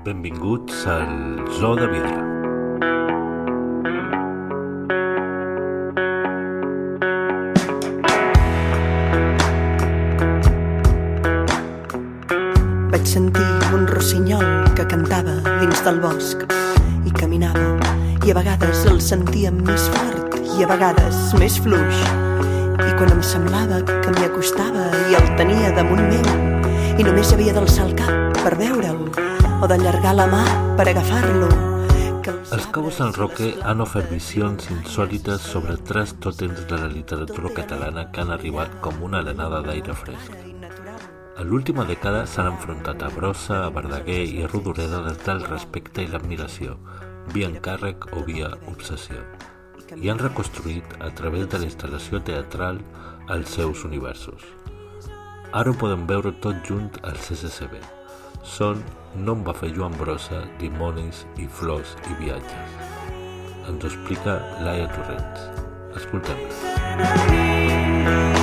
Benvinguts al Zoo de Vidre. Vaig sentir un rossinyol que cantava dins del bosc i caminava i a vegades el sentíem més fort i a vegades més fluix i quan em semblava que m'hi acostava i el tenia damunt meu i només havia d'alçar el cap per veure'l o d'allargar la mà per agafar-lo els Cabos del Roque han ofert visions insòlites sobre tres tòtems de la literatura catalana que han arribat com una arenada d'aire fresc. En l'última dècada s'han enfrontat a Brossa, a Verdaguer i a Rodoreda des del respecte i l'admiració, via encàrrec o via obsessió, i han reconstruït, a través de la instal·lació teatral, els seus universos. Ara ho podem veure tot junt al CCCB. Són No em va fer Joan Brossa, Dimonis i Flors i Viatges. Ens ho explica Laia Torrents. Escoltem-la.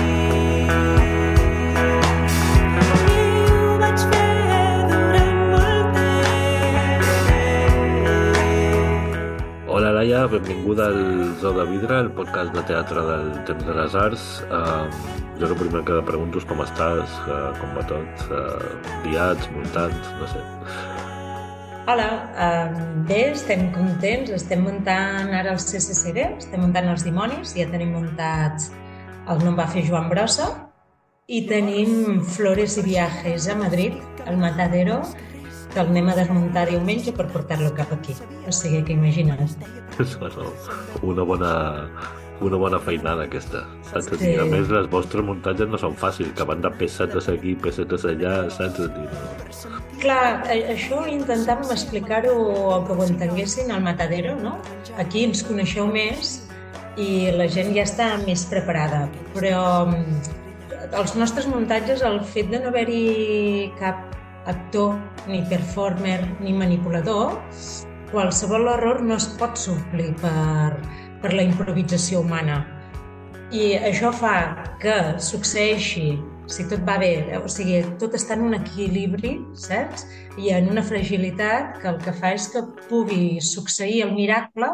Laia, benvinguda al Zoo de Vidre, el podcast de teatre del Temps de les Arts. Uh, jo el primer que pregunto és com estàs, uh, com va tot, uh, liats, muntats, no sé. Hola, um, bé, estem contents, estem muntant ara el CCCB, estem muntant els dimonis, ja tenim muntats el No em va fer Joan Brossa i tenim Flores i Viajes a Madrid, al Matadero, que el anem a desmuntar diumenge per portar-lo cap aquí. O sigui que imagina't. Una bona, una bona feinada aquesta. Saps? Sí. A més, les vostres muntatges no són fàcils, que van de pessetes aquí, pessetes allà, saps? I no... Clar, a- això intentàvem explicar-ho o que ho entenguessin al Matadero, no? Aquí ens coneixeu més i la gent ja està més preparada, però mm, els nostres muntatges, el fet de no haver-hi cap actor, ni performer, ni manipulador, qualsevol error no es pot suplir per, per la improvisació humana. I això fa que succeeixi, si tot va bé, o sigui, tot està en un equilibri, saps? I en una fragilitat que el que fa és que pugui succeir el miracle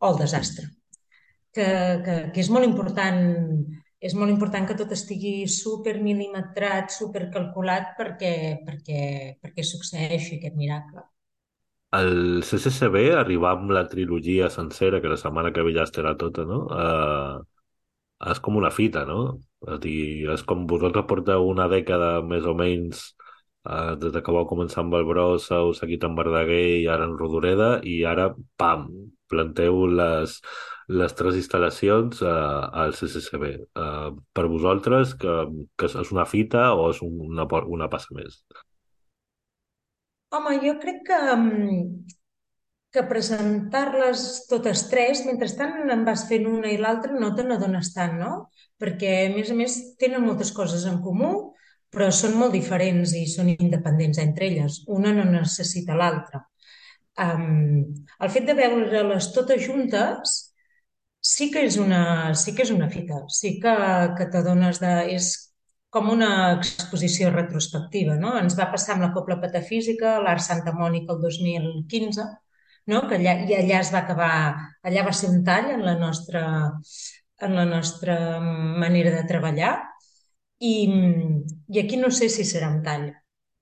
o el desastre. Que, que, que és molt important és molt important que tot estigui super milimetrat, super calculat perquè, perquè, perquè succeeixi aquest miracle. El CCCB arribar amb la trilogia sencera, que la setmana que ve ja estarà tota, no? Uh, és com una fita, no? És dir, és com vosaltres porteu una dècada més o menys uh, des de que vau començar amb el Bros, heu seguit amb Verdaguer i ara en Rodoreda, i ara, pam, planteu les, les tres instal·lacions uh, al CCCB. Uh, per vosaltres, que, que és una fita o és una, una passa més? Home, jo crec que, mm, que presentar-les totes tres, mentrestant en vas fent una i l'altra, no te n'adones tant, no? Perquè, a més a més, tenen moltes coses en comú, però són molt diferents i són independents entre elles. Una no necessita l'altra. Um, el fet de veure-les totes juntes sí que és una, sí que és una fita, sí que, que t'adones de... És com una exposició retrospectiva, no? Ens va passar amb la Copla Patafísica, l'Art Santa Mònica el 2015, no? Que allà, i allà es va acabar, allà va ser un tall en la nostra, en la nostra manera de treballar i, i aquí no sé si serà un tall,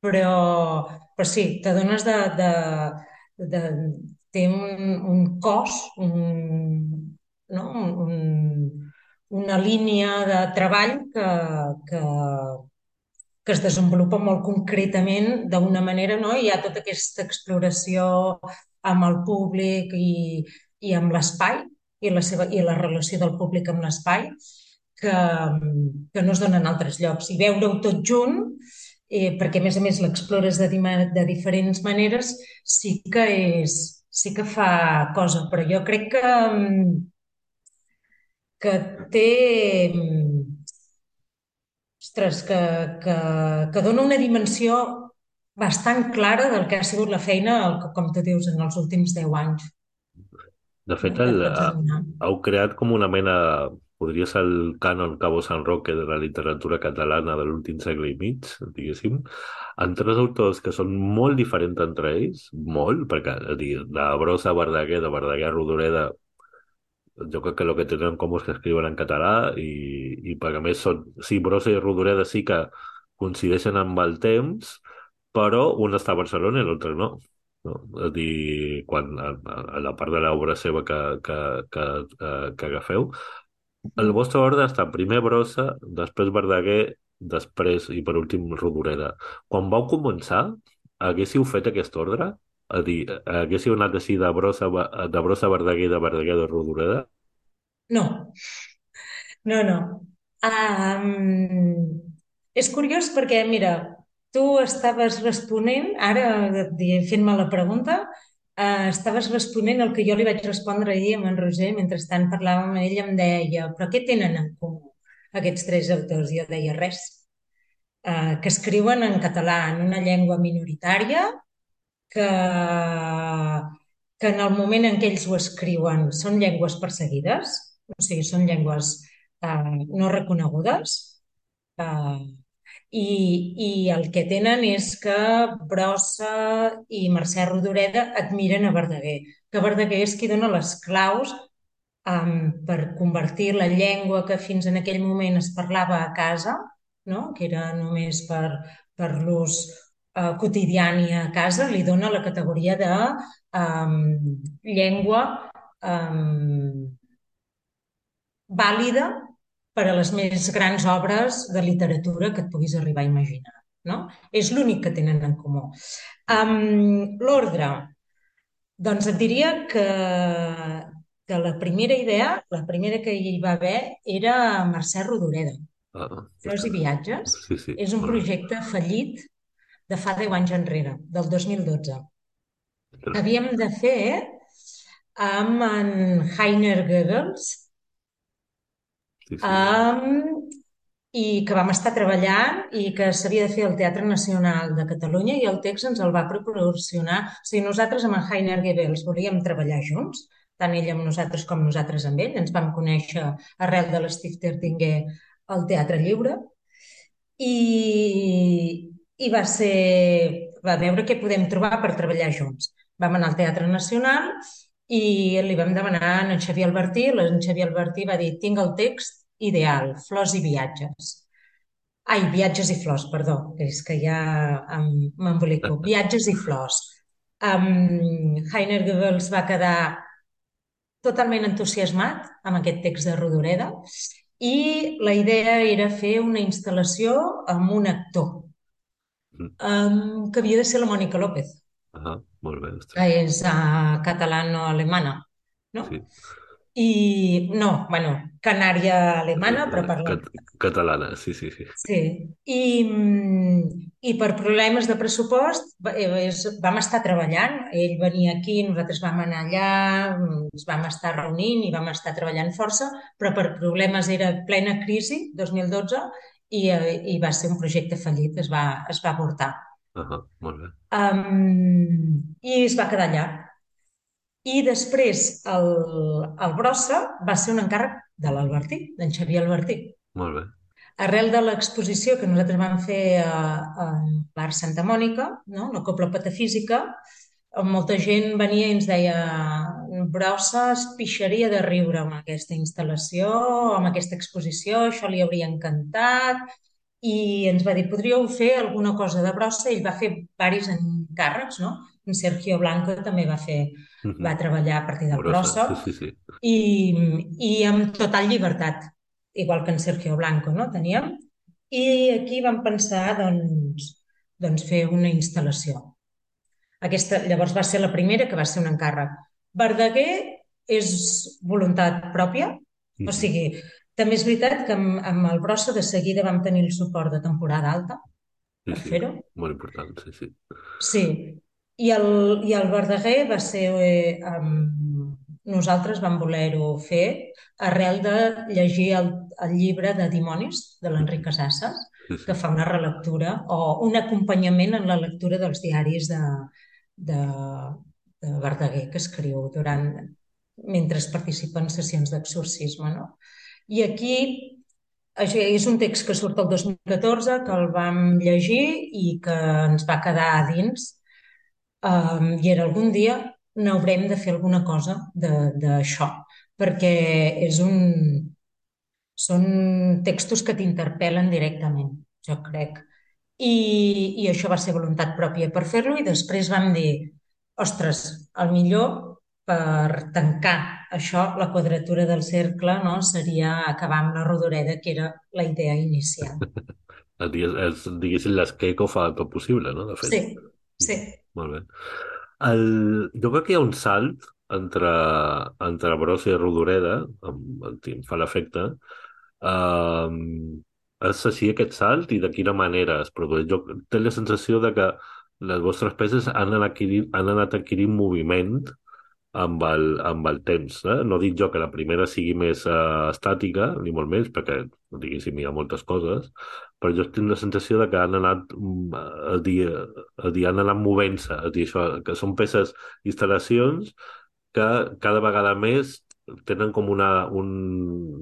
però, però sí, t'adones de, de, de, té un, un cos, un, no? un, una línia de treball que, que, que es desenvolupa molt concretament d'una manera, no? Hi ha tota aquesta exploració amb el públic i, i amb l'espai i la, seva, i la relació del públic amb l'espai que, que no es dona en altres llocs. I veure-ho tot junt, eh, perquè a més a més l'explores de, de diferents maneres, sí que és, sí que fa cosa, però jo crec que, mm, que té, mm, ostres, que, que, que dona una dimensió bastant clara del que ha sigut la feina, el com tu dius, en els últims 10 anys. De fet, el, adonar. heu creat com una mena podria ser el cànon Cabo San Roque de la literatura catalana de l'últim segle i mig, diguéssim, en tres autors que són molt diferents entre ells, molt, perquè dir, de Brossa a Verdaguer, de Verdaguer a Rodoreda, jo crec que el que tenen en comú és que escriuen en català i, i perquè a més són, sí, Brossa i Rodoreda sí que coincideixen amb el temps, però un està a Barcelona i l'altre no. No? És a dir, quan, a, a la part de l'obra seva que, que, que, que, que agafeu, el vostre ordre està primer Brossa, després Verdaguer, després i per últim Rodoreda. Quan vau començar, haguéssiu fet aquest ordre? A dir, haguéssiu anat així de Brossa, de Brossa Verdaguer, de Verdaguer a Rodoreda? No, no, no. Um, és curiós perquè, mira, tu estaves responent, ara fent-me la pregunta, uh, estaves responent el que jo li vaig respondre ahir amb en Roger, mentrestant parlàvem amb ell, em deia, però què tenen en comú aquests tres autors? Jo deia, res. Uh, que escriuen en català, en una llengua minoritària, que, que en el moment en què ells ho escriuen són llengües perseguides, o sigui, són llengües uh, no reconegudes, uh, i, i el que tenen és que Brossa i Mercè Rodoreda admiren a Verdaguer, que Verdaguer és qui dona les claus um, per convertir la llengua que fins en aquell moment es parlava a casa, no? que era només per, per l'ús quotidiani a casa, li dona la categoria de um, llengua um, vàlida per a les més grans obres de literatura que et puguis arribar a imaginar. No? És l'únic que tenen en comú. Um, L'ordre. Doncs et diria que, que la primera idea, la primera que hi va haver, era Mercè Rodoreda. Ah Flors i viatges. Sí, sí. És un projecte fallit de fa 10 anys enrere, del 2012. Havíem de fer amb en Heiner Goebbels, sí, sí. Um, i que vam estar treballant i que s'havia de fer al Teatre Nacional de Catalunya i el text ens el va proporcionar. O sigui, nosaltres amb en Heiner Goebbels volíem treballar junts, tant ell amb nosaltres com nosaltres amb ell. Ens vam conèixer arrel de l'Stifter Tinguer al Teatre Lliure i, i va ser va veure què podem trobar per treballar junts. Vam anar al Teatre Nacional i li vam demanar a en Xavier Albertí, en Xavier Albertí va dir tinc el text ideal, flors i viatges. Ai, viatges i flors, perdó, és que ja m'embolico. Viatges i flors. Um, Heiner Goebbels va quedar totalment entusiasmat amb aquest text de Rodoreda i la idea era fer una instal·lació amb un actor um, que havia de ser la Mònica López. Ah, molt bé. Que és uh, catalano-alemana, no? Sí. I no, bueno, canària alemana, però parla... Cat catalana, sí, sí, sí. Sí, I, i per problemes de pressupost és, vam estar treballant. Ell venia aquí, nosaltres vam anar allà, ens vam estar reunint i vam estar treballant força, però per problemes era plena crisi, 2012, i, i va ser un projecte fallit, es va, es va avortar. Uh -huh, molt bé. Um, I es va quedar allà. I després el, el Brossa va ser un encàrrec de l'Albertí, d'en Xavier Albertí. Molt bé. Arrel de l'exposició que nosaltres vam fer a, a l'Art Santa Mònica, no? la Copla Patafísica, molta gent venia i ens deia Brossa es pixaria de riure amb aquesta instal·lació, amb aquesta exposició, això li hauria encantat, i ens va dir, podríeu fer alguna cosa de Brossa? Ell va fer diversos encàrrecs, no? En Sergio Blanco també va fer va treballar a partir del Brossa sí, sí, sí. i, i amb total llibertat, igual que en Sergio Blanco, no? Teníem. I aquí vam pensar, doncs, doncs fer una instal·lació. Aquesta llavors va ser la primera que va ser un encàrrec. Verdaguer és voluntat pròpia, o sigui, també és veritat que amb, amb el Brossa de seguida vam tenir el suport de temporada alta per sí, fer-ho. Molt important, sí, sí. Sí, i el, i el Verdaguer va ser... Eh, um, nosaltres vam voler-ho fer arrel de llegir el, el llibre de Dimonis, de l'Enric Casasses, que fa una relectura o un acompanyament en la lectura dels diaris de, de, de Verdaguer que escriu durant, mentre participa en sessions d'exorcisme. No? I aquí és un text que surt el 2014, que el vam llegir i que ens va quedar a dins. Um, I era algun dia n'haurem de fer alguna cosa d'això, perquè és un, són textos que t'interpel·len directament, jo crec. I, I això va ser voluntat pròpia per fer-lo i després vam dir, ostres, el millor per tancar això, la quadratura del cercle, no? seria acabar amb la rodoreda, que era la idea inicial. és, diguéssim, l'esqueco fa tot possible, no? De fet. Sí, sí. Molt bé. El, jo crec que hi ha un salt entre, entre brossa i rodoreda, em, em fa l'efecte, um, és així aquest salt i de quina manera es produeix. Jo tinc la sensació de que les vostres peces han anat adquirint, han anat adquirint moviment amb el, amb el temps. Eh? No dic jo que la primera sigui més uh, estàtica, ni molt més, perquè, diguéssim, hi ha moltes coses, però jo tinc la sensació de que han anat a dir, a dir han anat movent-se, a dir això, que són peces, instal·lacions que cada vegada més tenen com una, un,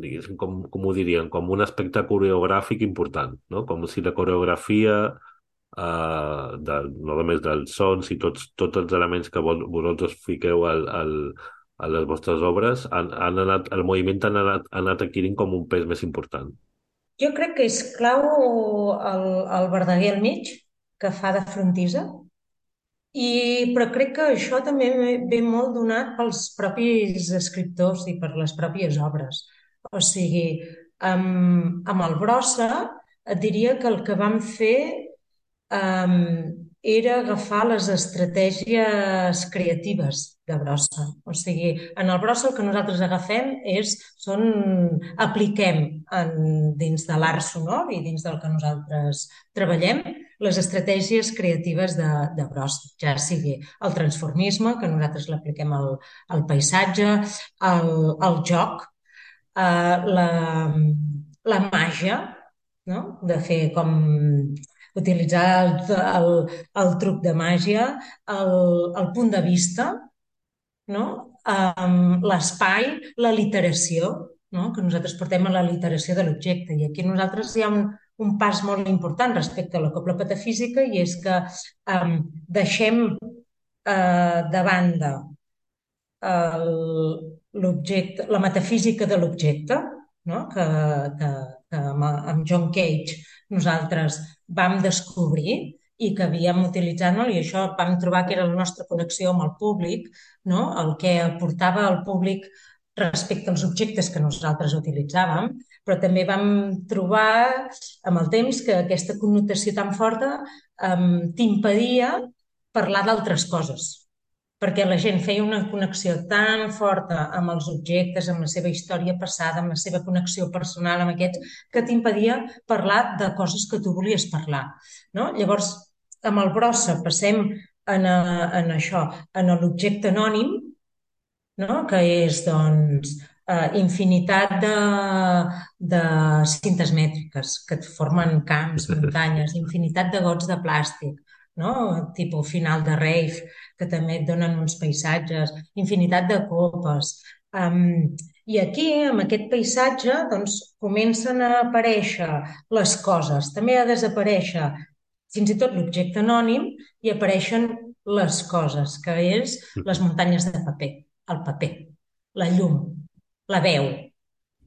diguéssim, com, com ho dirien, com un aspecte coreogràfic important, no? Com si la coreografia uh, de, no només dels sons i tots, tots els elements que vol, vosaltres fiqueu al, al, a les vostres obres, han, han anat, el moviment ha anat, ha anat adquirint com un pes més important. Jo crec que és clau el, el Verdaguer al mig, que fa de frontisa, i, però crec que això també ve molt donat pels propis escriptors i per les pròpies obres. O sigui, amb, amb el Brossa et diria que el que vam fer um, era agafar les estratègies creatives de brossa. O sigui, en el brossa el que nosaltres agafem és, són, apliquem en, dins de l'art sonor i dins del que nosaltres treballem les estratègies creatives de, de brossa, ja sigui el transformisme, que nosaltres l'apliquem al, al paisatge, al, al joc, eh, la, la màgia, no? de fer com utilitzar el, el, el truc de màgia, el, el punt de vista, no? Um, l'espai, la literació, no? que nosaltres portem a la literació de l'objecte. I aquí nosaltres hi ha un, un pas molt important respecte a la copla patafísica i és que um, deixem uh, de banda l'objecte, la metafísica de l'objecte, no? que, que, que amb, amb John Cage nosaltres vam descobrir i que havíem utilitzat, no? i això vam trobar que era la nostra connexió amb el públic, no? el que aportava al públic respecte als objectes que nosaltres utilitzàvem, però també vam trobar amb el temps que aquesta connotació tan forta um, t'impedia parlar d'altres coses perquè la gent feia una connexió tan forta amb els objectes, amb la seva història passada, amb la seva connexió personal amb aquests, que t'impedia parlar de coses que tu volies parlar. No? Llavors, amb el brossa passem en, a, en això, en l'objecte anònim, no? que és doncs, eh, infinitat de, de cintes mètriques que et formen camps, muntanyes, infinitat de gots de plàstic, no? tipus final de rave, que també et donen uns paisatges, infinitat de copes. Um, I aquí, amb aquest paisatge, doncs, comencen a aparèixer les coses. També ha de desaparèixer fins i tot l'objecte anònim i apareixen les coses, que és les muntanyes de paper, el paper, la llum, la veu,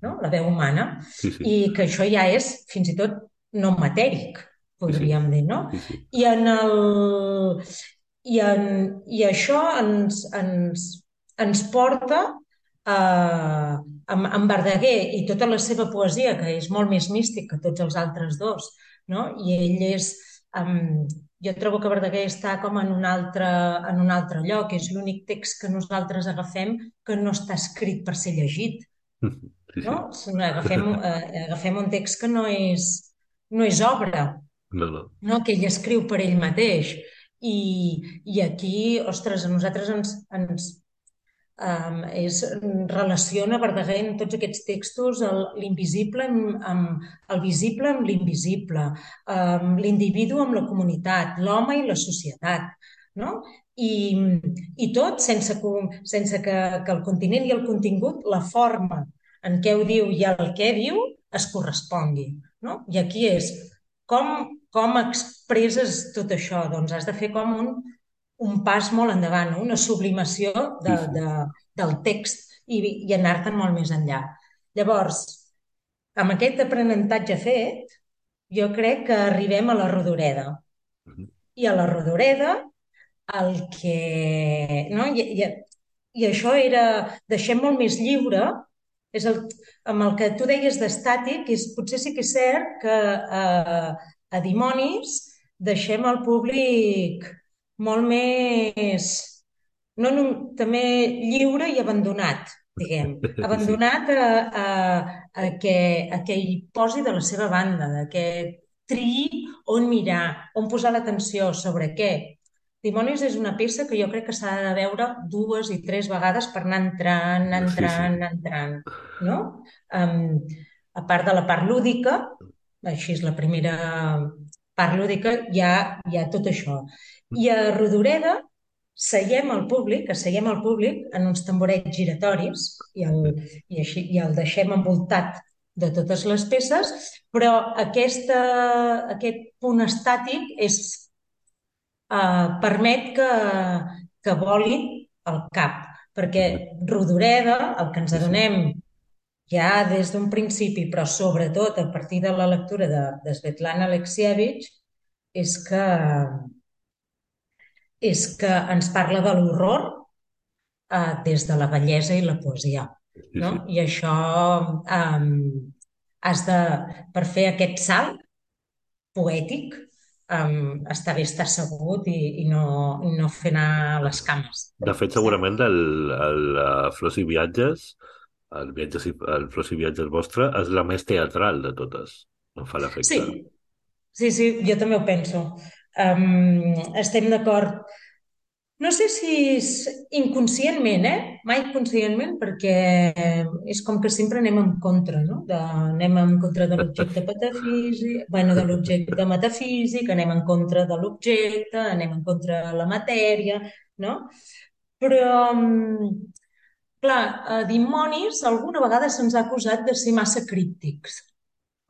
no? la veu humana, sí, sí. i que això ja és fins i tot no matèric, podríem dir, no? Sí, sí. I, en el, i, en, i això ens, ens, ens porta a, amb, amb Verdaguer i tota la seva poesia, que és molt més místic que tots els altres dos, no? i ell és... Um, jo trobo que Verdaguer està com en un altre, en un altre lloc, és l'únic text que nosaltres agafem que no està escrit per ser llegit. No? Agafem, uh, agafem un text que no és, no és obra, no, no. no, que ell escriu per ell mateix. I, i aquí, ostres, a nosaltres ens, ens um, és, relaciona Verdaguer en tots aquests textos l'invisible amb, amb el visible amb l'invisible, um, l'individu amb la comunitat, l'home i la societat. No? I, i tot sense, sense que, que el continent i el contingut, la forma en què ho diu i el què diu es correspongui. No? I aquí és com, com expresses tot això? Doncs has de fer com un, un pas molt endavant, no? una sublimació de, Sí, sí. de, del text i, i anar-te'n molt més enllà. Llavors, amb aquest aprenentatge fet, jo crec que arribem a la rodoreda. Mhm. I a la rodoreda el que... No? I, i, I això era... Deixem molt més lliure, és el, amb el que tu deies d'estàtic, és, potser sí que és cert que a, a Dimonis deixem el públic molt més, no, no, també lliure i abandonat, diguem. Abandonat a, a, a, que, a que hi posi de la seva banda, de que triï on mirar, on posar l'atenció, sobre què. Dimonis és una peça que jo crec que s'ha de veure dues i tres vegades per anar entrant, anar sí, sí. entrant, entrant, no? Um, a part de la part lúdica, així és la primera part lúdica, hi ha, hi ha tot això. I a Rodoreda seiem al públic, asseiem al públic en uns tamborets giratoris i el, i així, i el deixem envoltat de totes les peces, però aquesta, aquest punt estàtic és, eh, permet que, que voli el cap, perquè. Rodoreda, el que ens adonem ja des d'un principi, però sobretot a partir de la lectura de, de Svetlana Alexievich, és que, és que ens parla de l'horror eh, des de la bellesa i la poesia. No? I això eh, has de, per fer aquest salt poètic, eh, està bé estar assegut i, i, no, i no fer anar les cames. De fet, segurament el, el, uh, Flors i Viatges, el, viatges i, el Flors i Viatges vostre, és la més teatral de totes. Em fa l'efecte. Sí, sí, sí, jo també ho penso. Um, estem d'acord No sé si és inconscientment, eh? Mai conscientment, perquè és com que sempre anem en contra, no? De, anem en contra de l'objecte metafísic, bueno, de l'objecte metafísic, anem en contra de l'objecte, anem en contra de la matèria, no? Però, mm, clar, a Dimonis alguna vegada se'ns ha acusat de ser massa críptics.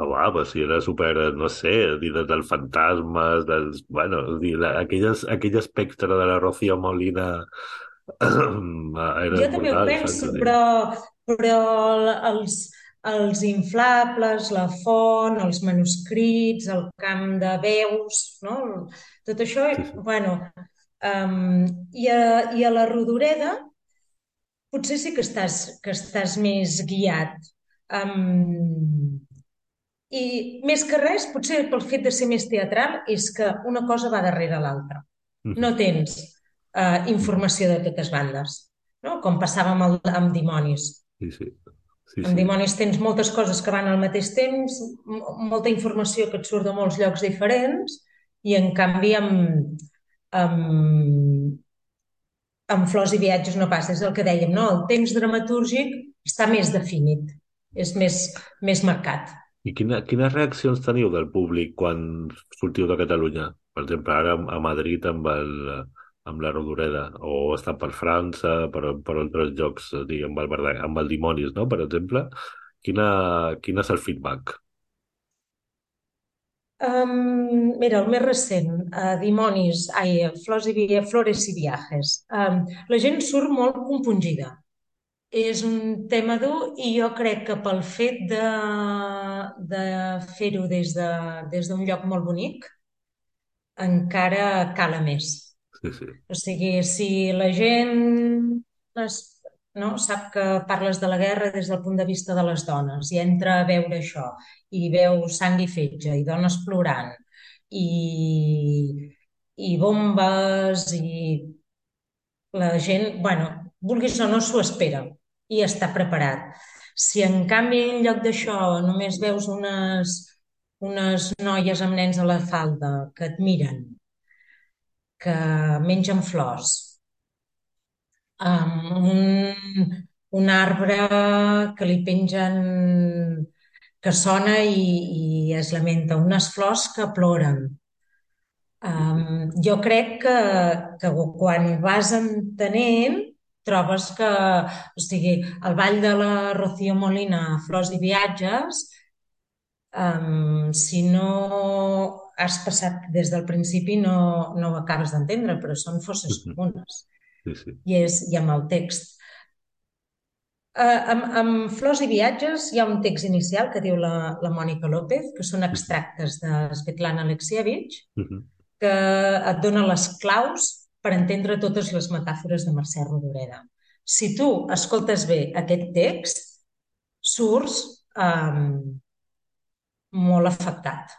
Oh, va, pues si era super, no sé, dir del fantasmes, dels, bueno, dir, aquelles, aquell espectre de la Rocío Molina era Jo també ho brutal, saps? penso, però, però els, els inflables, la font, els manuscrits, el camp de veus, no? Tot això, Sí, sí. bueno, um, i, a, i a la Rodoreda potser sí que estàs, que estàs més guiat. Um, I més que res, potser pel fet de ser més teatral, és que una cosa va darrere l'altra. No Mhm. tens eh, informació de totes bandes, no? Com passava amb, el, amb Dimonis. Sí, sí. Sí, Amb sí. Dimonis tens moltes coses que van al mateix temps, molta informació que et surt de molts llocs diferents, i en canvi amb, amb, amb Flors i Viatges no passa. És el que dèiem, no? El temps dramatúrgic està més definit, és més, més marcat. I quina, quines reaccions teniu del públic quan sortiu de Catalunya? Per exemple, ara a Madrid amb, el, amb la Rodoreda, o està per França, per, per altres llocs, diguem, amb el, amb el Dimonis, no?, per exemple. Quina, quin és el feedback? Um, mira, el més recent, uh, Dimonis, ai, i, Flores i Viajes. Um, la gent surt molt compungida. És un tema dur i jo crec que pel fet de, de fer-ho des de, des d'un lloc molt bonic, encara cala més. Sí, sí. O sigui, si la gent es, no, sap que parles de la guerra des del punt de vista de les dones i entra a veure això i veu sang i fetge i dones plorant i, i bombes i la gent, bueno, vulguis o no, s'ho espera i està preparat. Si en canvi en lloc d'això només veus unes, unes noies amb nens a la falda que et miren, que mengen flors, amb un, un arbre que li pengen, que sona i, i es lamenta, unes flors que ploren. Um, jo crec que, que quan vas entenent trobes que, o sigui, el ball de la Rocío Molina, Flors i viatges, um, si no has passat des del principi no, no ho acabes d'entendre, però són fosses Mhm. comunes. Sí, sí. I, és, i amb el text. Uh, amb, amb Flors i viatges hi ha un text inicial que diu la, la Mònica López, que són extractes de Svetlana Alexievich, Mhm. que et dona les claus per entendre totes les metàfores de Mercè Rodoreda. Si tu escoltes bé aquest text, surts um, molt afectat.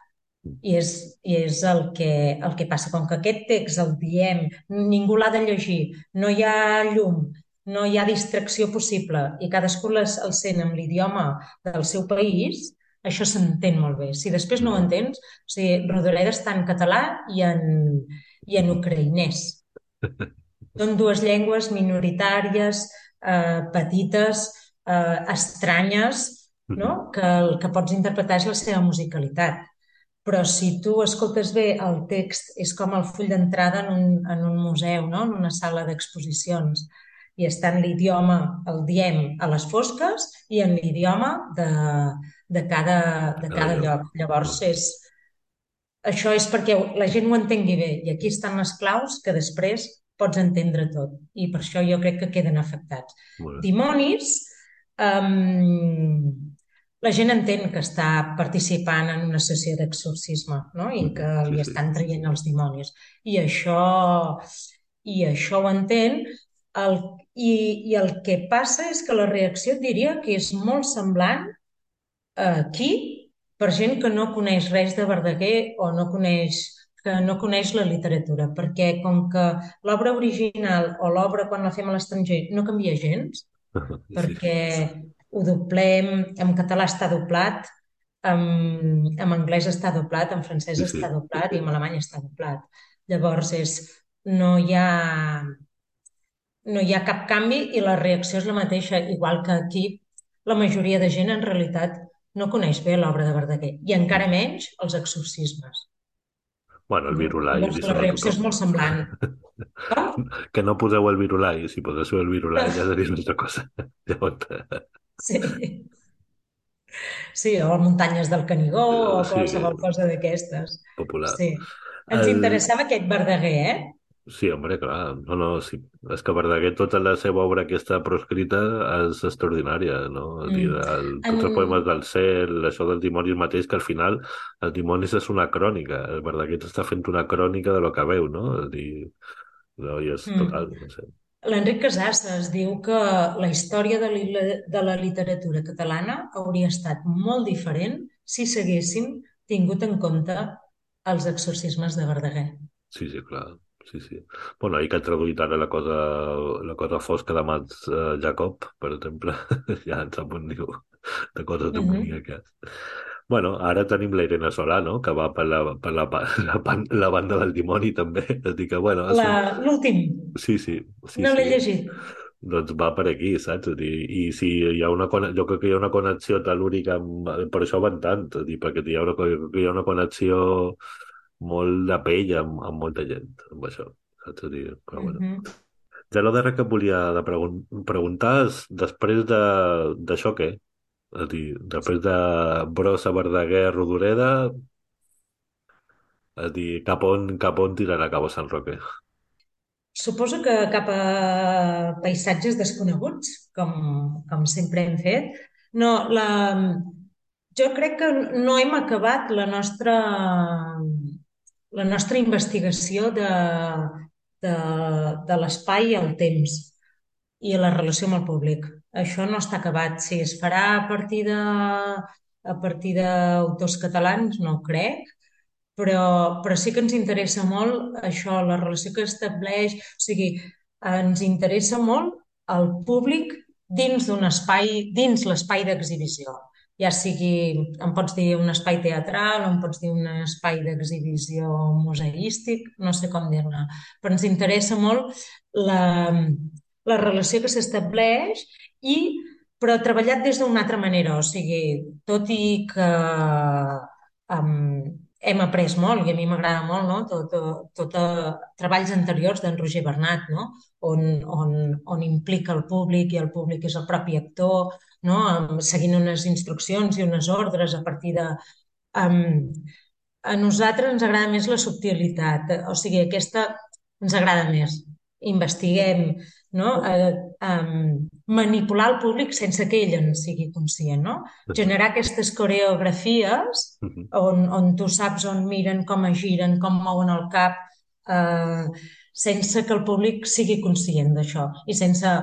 I és, i és el, que, el que passa. Com que aquest text el diem, ningú l'ha de llegir, no hi ha llum, no hi ha distracció possible i cadascú les, el sent amb l'idioma del seu país, això s'entén molt bé. Si després no ho entens, o sigui, Rodoreda està en català i en, i en ucraïnès. Són dues llengües minoritàries, eh, petites, eh, estranyes, no? que el que pots interpretar és la seva musicalitat. Però si tu escoltes bé, el text és com el full d'entrada en, un, en un museu, no? en una sala d'exposicions. I està en l'idioma, el diem a les fosques, i en l'idioma de, de cada, de cada lloc. Llavors, és, això és perquè la gent ho entengui bé. I aquí estan les claus que després pots entendre tot. I per això jo crec que queden afectats. Dimonis, um, la gent entén que està participant en una sessió d'exorcisme no? i que Mhm, sí, li estan traient els dimonis. I això, i això ho entén. El, i, I el que passa és que la reacció diria que és molt semblant aquí per gent que no coneix res de Verdaguer o no coneix que no coneix la literatura, perquè com que l'obra original o l'obra quan la fem a l'estranger no canvia gens, Sí. perquè ho doblem, en català està doblat, en, en anglès està doblat, en francès Sí, sí. està doblat i en alemany està doblat. Llavors és, no hi ha, no hi ha cap canvi i la reacció és la mateixa, igual que aquí la majoria de gent en realitat no coneix bé l'obra de Verdaguer i encara menys els exorcismes. Bueno, el virulai, la reacció és molt semblant. Com? Que no poseu el virulai, si poseu el virulai ja seria una altra cosa. Sí. Sí, o muntanyes del Canigó o Sí. qualsevol cosa d'aquestes. popular. Sí. Ens El- interessava aquest Verdaguer, eh? Sí, hombre, clar. No, no, sí. És que Verdaguer, tota la seva obra que està proscrita és extraordinària, no? A dir, Mm. el, tots els poemes del cel, això dels dimonis mateix, que al final els dimonis és una crònica. El Verdaguer està fent una crònica de lo que veu, no? És dir, no, i és Mm. total, no sé. L'Enric Casasses diu que la història de, li, de la literatura catalana hauria estat molt diferent si s'haguessin tingut en compte els exorcismes de Verdaguer. Sí, sí, clar. Sí, sí. Bueno, ahir que ha traduït ara la cosa, la cosa fosca de Mats eh, Jacob, per exemple, ja en sap on diu de coses Mhm. demoníaques. Bueno, ara tenim la Irene Solano, que va per la, per la, la, la banda del dimoni també. És dir que, bueno, L'últim, sí, sí, sí, no l'he sí. llegit. Doncs va per aquí, saps? Dir, I si hi ha una jo crec que hi ha una connexió tel·lúrica, amb... per això van tant, dir, perquè hi ha una, co- hi ha una connexió molt de pell amb, amb molta gent, amb això, saps? A dir, però bueno. Mhm. Ja lo darrer que et volia de pregun preguntar és, després de- d'això què? És a dir, després de Brossa, Verdaguer, Rodoreda, és a dir, cap on, cap on tirarà Cabo San Roque? Suposo que cap a paisatges desconeguts, com, com sempre hem fet. No, la, jo crec que no hem acabat la nostra, la nostra investigació de, de, de l'espai i el temps i la relació amb el públic. Això no està acabat. Si es farà a partir de, a partir d'autors catalans, no crec, però, però sí que ens interessa molt això, la relació que estableix, o sigui, ens interessa molt el públic dins d'un espai, dins l'espai d'exhibició. Ja sigui, em pots dir un espai teatral, o em pots dir un espai d'exhibició museístic, no sé com dir-ne, però ens interessa molt la, la relació que s'estableix i però treballat des d'una altra manera, o sigui, tot i que um, hem après molt i a mi m'agrada molt no? tot, tot, tot uh, treballs anteriors d'en Roger Bernat, no? on, on, on implica el públic i el públic és el propi actor, no? Seguint unes instruccions i unes ordres a partir de... Um, a nosaltres ens agrada més la subtilitat, o sigui, aquesta ens agrada més. Investiguem, no? Eh, um, manipular el públic sense que ell en sigui conscient, no? Generar aquestes coreografies on, on tu saps on miren, com es giren, com mouen el cap, eh, sense que el públic sigui conscient d'això i sense...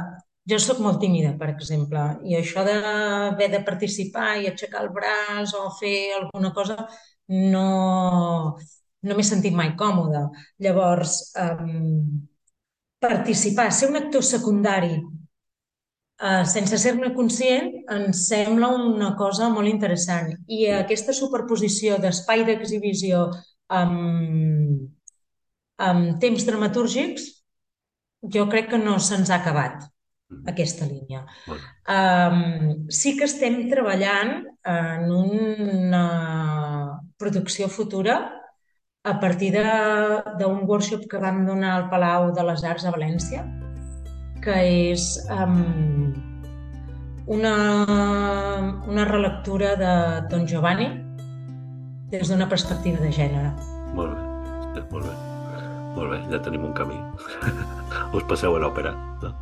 Jo sóc molt tímida, per exemple, i això d'haver de participar i aixecar el braç o fer alguna cosa no, no m'he sentit mai còmoda. Llavors, um, participar, ser un actor secundari uh, sense ser-ne conscient ens sembla una cosa molt interessant. I aquesta superposició d'espai d'exhibició amb, amb temps dramatúrgics jo crec que no se'ns ha acabat aquesta línia. Um, sí que estem treballant en una producció futura a partir d'un workshop que vam donar al Palau de les Arts a València, que és um, una, una relectura de Don Giovanni des d'una perspectiva de gènere. Molt bé, molt bé. Molt bé, ja tenim un camí. Us passeu a l'òpera, no?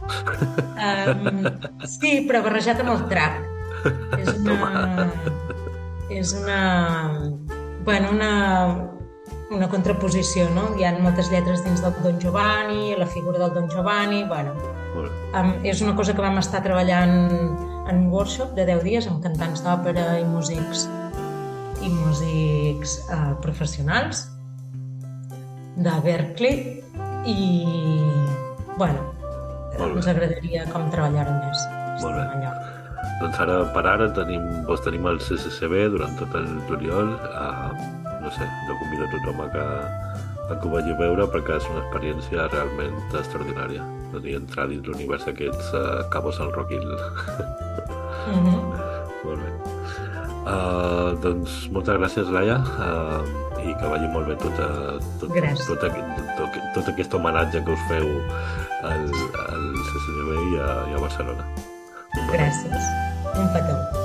Um, sí, però barrejat amb el trap. És una... és una... Bueno, una, una contraposició, no? Hi ha moltes lletres dins del Don Giovanni, la figura del Don Giovanni, bueno... Um, és una cosa que vam estar treballant en un workshop de 10 dies amb cantants d'òpera i músics i músics uh, professionals de Berkeley i, bueno, ens agradaria com treballar-ho més. Molt bé. Allà. Doncs ara, per ara, tenim, vos tenim el CCCB durant tot el juliol. Uh, no sé, jo convido a tothom a que, a que ho vagi a veure perquè és una experiència realment extraordinària. No dir, entrar dins l'univers aquests uh, cabos al Rock Hill. Mm -hmm. molt bé. Uh, doncs moltes gràcies, Laia, uh, i que vagi molt bé tota, tot, tot, tot, tot, tot aquest homenatge que us feu al, al CCCB i a, i a Barcelona. Gràcies. Un petó.